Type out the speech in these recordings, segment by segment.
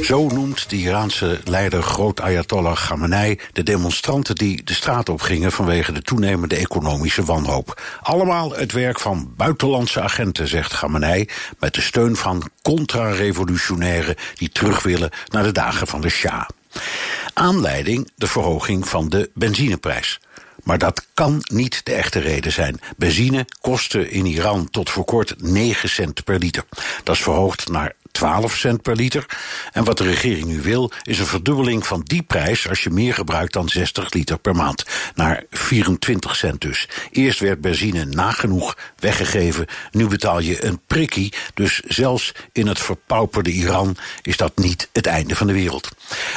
Zo noemt de Iraanse leider groot Ayatollah Khamenei de demonstranten die de straat op gingen vanwege de toenemende economische wanhoop. Allemaal het werk van buitenlandse agenten, zegt Khamenei, met de steun van contra-revolutionairen die terug willen naar de dagen van de Shah. Aanleiding de verhoging van de benzineprijs. Maar dat kan niet de echte reden zijn. Benzine kostte in Iran tot voor kort 9 cent per liter. Dat is verhoogd naar 12 cent per liter. En wat de regering nu wil, is een verdubbeling van die prijs als je meer gebruikt dan 60 liter per maand. Naar 24 cent dus. Eerst werd benzine nagenoeg weggegeven. Nu betaal je een prikkie. Dus zelfs in het verpauperde Iran is dat niet het einde van de wereld.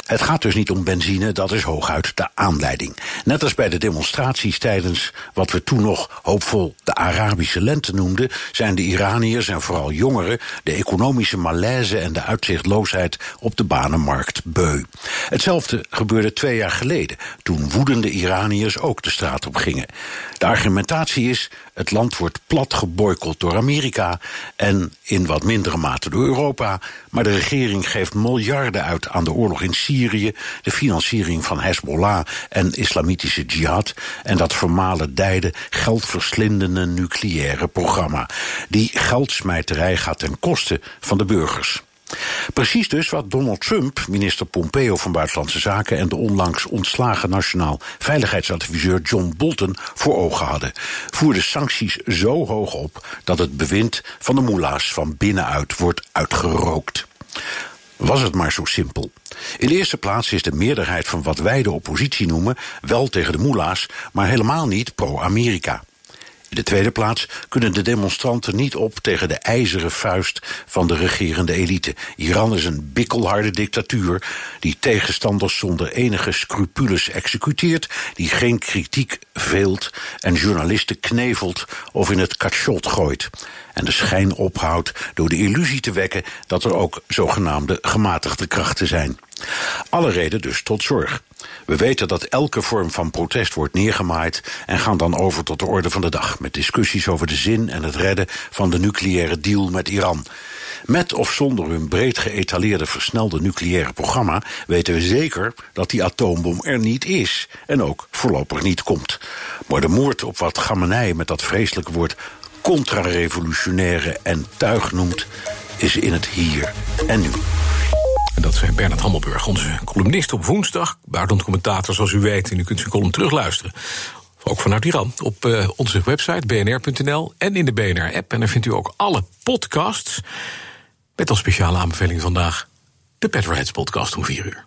Het gaat dus niet om benzine, dat is hooguit de aanleiding. Net als bij de demonstraties tijdens wat we toen nog hoopvol de Arabische lente noemden, zijn de Iraniërs en vooral jongeren de economische malaise en de uitzichtloosheid op de banenmarkt beu. Hetzelfde gebeurde twee jaar geleden, toen woedende Iraniërs ook de straat op gingen. De argumentatie is: het land wordt plat geboycott door Amerika en in wat mindere mate door Europa, maar de regering geeft miljarden uit aan de oorlog in Syrië, de financiering van Hezbollah en islamitische jihad en dat vermalendijde geldverslindende nucleaire programma. Die geldsmijterij gaat ten koste van de Precies dus wat Donald Trump, minister Pompeo van Buitenlandse Zaken en de onlangs ontslagen nationaal veiligheidsadviseur John Bolton voor ogen hadden. Voerde sancties zo hoog op dat het bewind van de moela's van binnenuit wordt uitgerookt. Was het maar zo simpel. In de eerste plaats is de meerderheid van wat wij de oppositie noemen wel tegen de moela's, maar helemaal niet pro-Amerika. In de tweede plaats kunnen de demonstranten niet op tegen de ijzeren vuist van de regerende elite. Iran is een bikkelharde dictatuur die tegenstanders zonder enige scrupules executeert, die geen kritiek veelt en journalisten knevelt of in het kachot gooit. En de schijn ophoudt door de illusie te wekken dat er ook zogenaamde gematigde krachten zijn. Alle reden dus tot zorg. We weten dat elke vorm van protest wordt neergemaaid en gaan dan over tot de orde van de dag met discussies over de zin en het redden van de nucleaire deal met Iran. Met of zonder hun breed geëtaleerde versnelde nucleaire programma weten we zeker dat die atoombom er niet is en ook voorlopig niet komt. Maar de moord op wat Gamenei met dat vreselijke woord contra-revolutionaire en tuig noemt, is in het hier en nu. En dat is Bernard Hammelburg, onze columnist op woensdag. Buitenlandcommentator, zoals u weet. En u kunt zijn column terugluisteren. Ook vanuit Iran. Op uh, onze website bnr.nl en in de BNR-app. En daar vindt u ook alle podcasts. Met als speciale aanbeveling vandaag de Petroheads podcast om 4 uur.